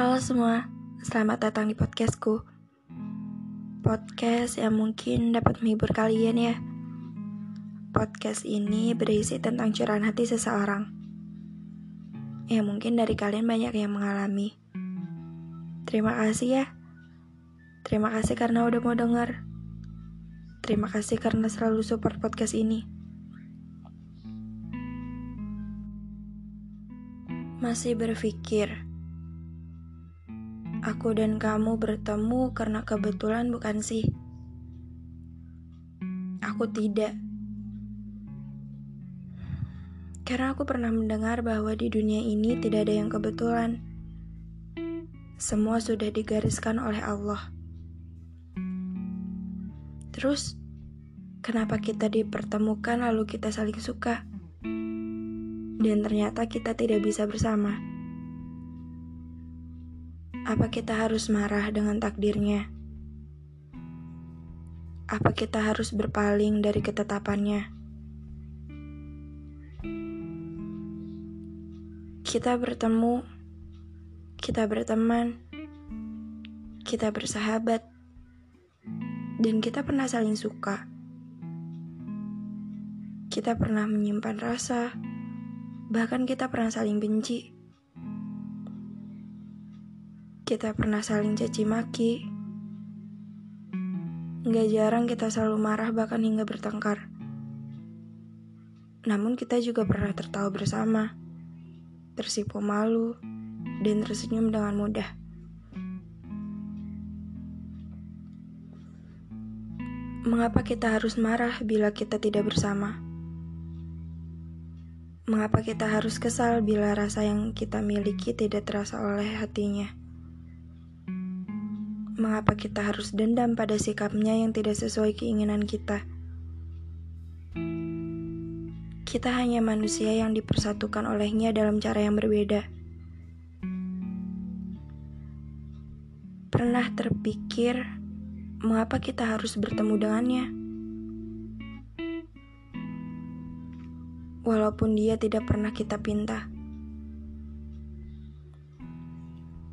Halo semua, selamat datang di podcastku. Podcast yang mungkin dapat menghibur kalian ya. Podcast ini berisi tentang curahan hati seseorang. Ya mungkin dari kalian banyak yang mengalami. Terima kasih ya. Terima kasih karena udah mau denger. Terima kasih karena selalu support podcast ini. Masih berpikir, aku dan kamu bertemu karena kebetulan, bukan sih? Aku tidak, karena aku pernah mendengar bahwa di dunia ini tidak ada yang kebetulan. Semua sudah digariskan oleh Allah. Terus, kenapa kita dipertemukan lalu kita saling suka? dan ternyata kita tidak bisa bersama. Apa kita harus marah dengan takdirnya? Apa kita harus berpaling dari ketetapannya? Kita bertemu, kita berteman, kita bersahabat, dan kita pernah saling suka. Kita pernah menyimpan rasa, Bahkan kita pernah saling benci. Kita pernah saling caci maki. Gak jarang kita selalu marah bahkan hingga bertengkar. Namun kita juga pernah tertawa bersama, tersipu malu, dan tersenyum dengan mudah. Mengapa kita harus marah bila kita tidak bersama? Mengapa kita harus kesal bila rasa yang kita miliki tidak terasa oleh hatinya? Mengapa kita harus dendam pada sikapnya yang tidak sesuai keinginan kita? Kita hanya manusia yang dipersatukan olehnya dalam cara yang berbeda. Pernah terpikir, mengapa kita harus bertemu dengannya? walaupun dia tidak pernah kita pinta.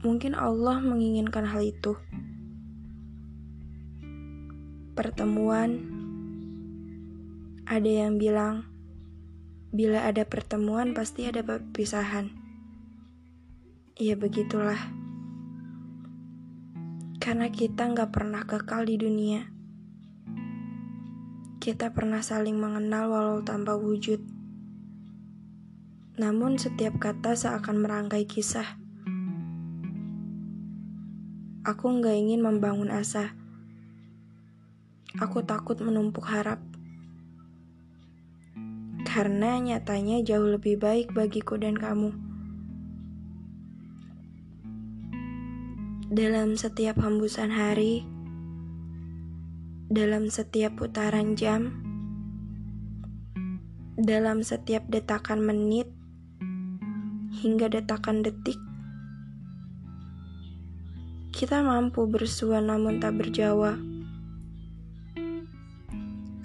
Mungkin Allah menginginkan hal itu. Pertemuan, ada yang bilang, bila ada pertemuan pasti ada perpisahan. Ya begitulah. Karena kita nggak pernah kekal di dunia. Kita pernah saling mengenal walau tanpa wujud. Namun setiap kata seakan merangkai kisah. Aku nggak ingin membangun asa. Aku takut menumpuk harap. Karena nyatanya jauh lebih baik bagiku dan kamu. Dalam setiap hembusan hari, dalam setiap putaran jam, dalam setiap detakan menit, hingga detakan detik, kita mampu bersua namun tak berjawa.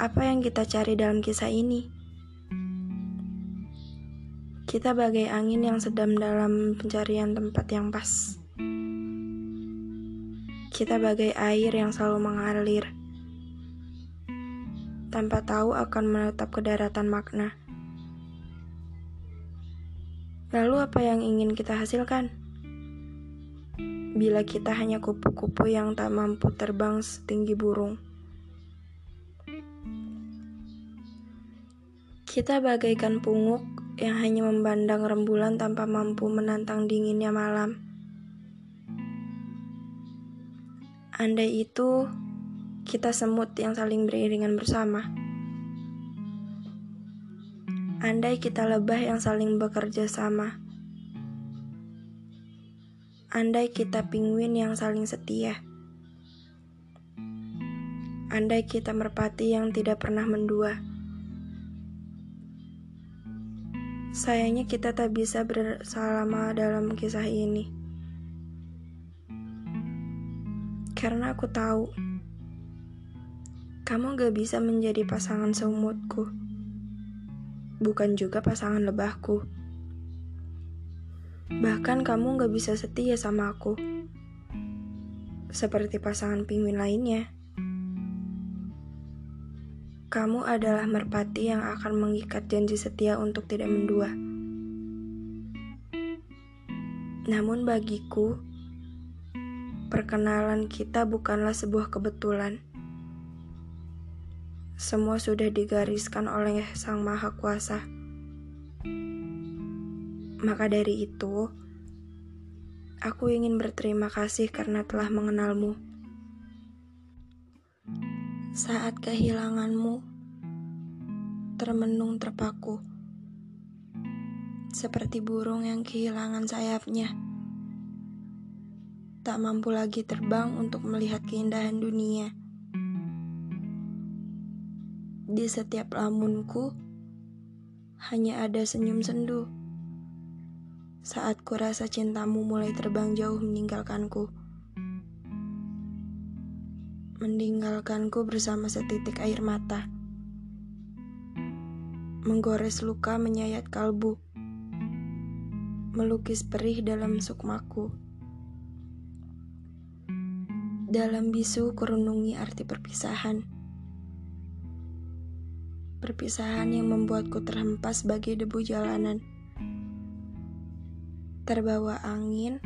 Apa yang kita cari dalam kisah ini? Kita bagai angin yang sedang dalam pencarian tempat yang pas. Kita bagai air yang selalu mengalir, tanpa tahu akan menetap ke daratan makna. Lalu apa yang ingin kita hasilkan? Bila kita hanya kupu-kupu yang tak mampu terbang setinggi burung. Kita bagaikan punguk yang hanya memandang rembulan tanpa mampu menantang dinginnya malam. Andai itu, kita semut yang saling beriringan bersama. Andai kita lebah yang saling bekerja sama. Andai kita penguin yang saling setia. Andai kita merpati yang tidak pernah mendua. Sayangnya kita tak bisa bersama dalam kisah ini. Karena aku tahu kamu gak bisa menjadi pasangan seumutku bukan juga pasangan lebahku. Bahkan kamu gak bisa setia sama aku. Seperti pasangan penguin lainnya. Kamu adalah merpati yang akan mengikat janji setia untuk tidak mendua. Namun bagiku, perkenalan kita bukanlah sebuah kebetulan. Semua sudah digariskan oleh Sang Maha Kuasa. Maka dari itu, aku ingin berterima kasih karena telah mengenalmu. Saat kehilanganmu, termenung terpaku, seperti burung yang kehilangan sayapnya, tak mampu lagi terbang untuk melihat keindahan dunia. Di setiap lamunku, hanya ada senyum sendu. Saat ku rasa cintamu mulai terbang jauh meninggalkanku meninggalkanku bersama setitik air mata. Menggores luka menyayat kalbu. Melukis perih dalam sukmaku. Dalam bisu kurunungi arti perpisahan. Perpisahan yang membuatku terhempas sebagai debu jalanan. Terbawa angin,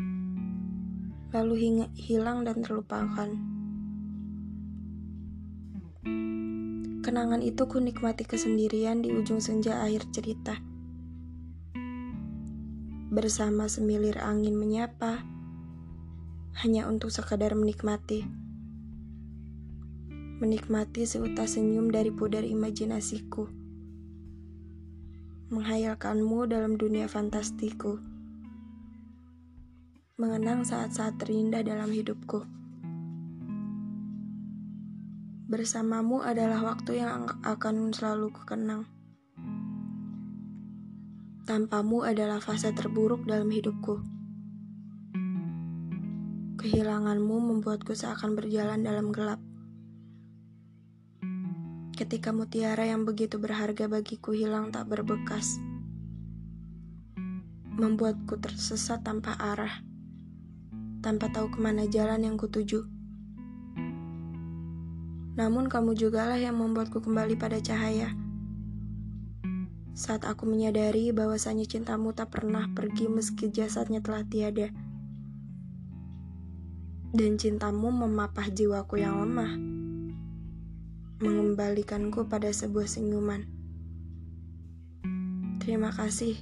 lalu hilang dan terlupakan. Kenangan itu ku nikmati kesendirian di ujung senja akhir cerita. Bersama semilir angin menyapa, hanya untuk sekadar menikmati. Menikmati seutas senyum dari pudar imajinasiku. Menghayalkanmu dalam dunia fantastiku. Mengenang saat-saat terindah dalam hidupku. Bersamamu adalah waktu yang akan selalu kukenang. Tanpamu adalah fase terburuk dalam hidupku. Kehilanganmu membuatku seakan berjalan dalam gelap. Ketika mutiara yang begitu berharga bagiku hilang tak berbekas, membuatku tersesat tanpa arah, tanpa tahu ke mana jalan yang kutuju. Namun kamu jugalah yang membuatku kembali pada cahaya. Saat aku menyadari bahwasanya cintamu tak pernah pergi meski jasadnya telah tiada. Dan cintamu memapah jiwaku yang lemah. Mengembalikanku pada sebuah senyuman. Terima kasih.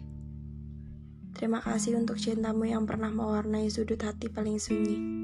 Terima kasih untuk cintamu yang pernah mewarnai sudut hati paling sunyi.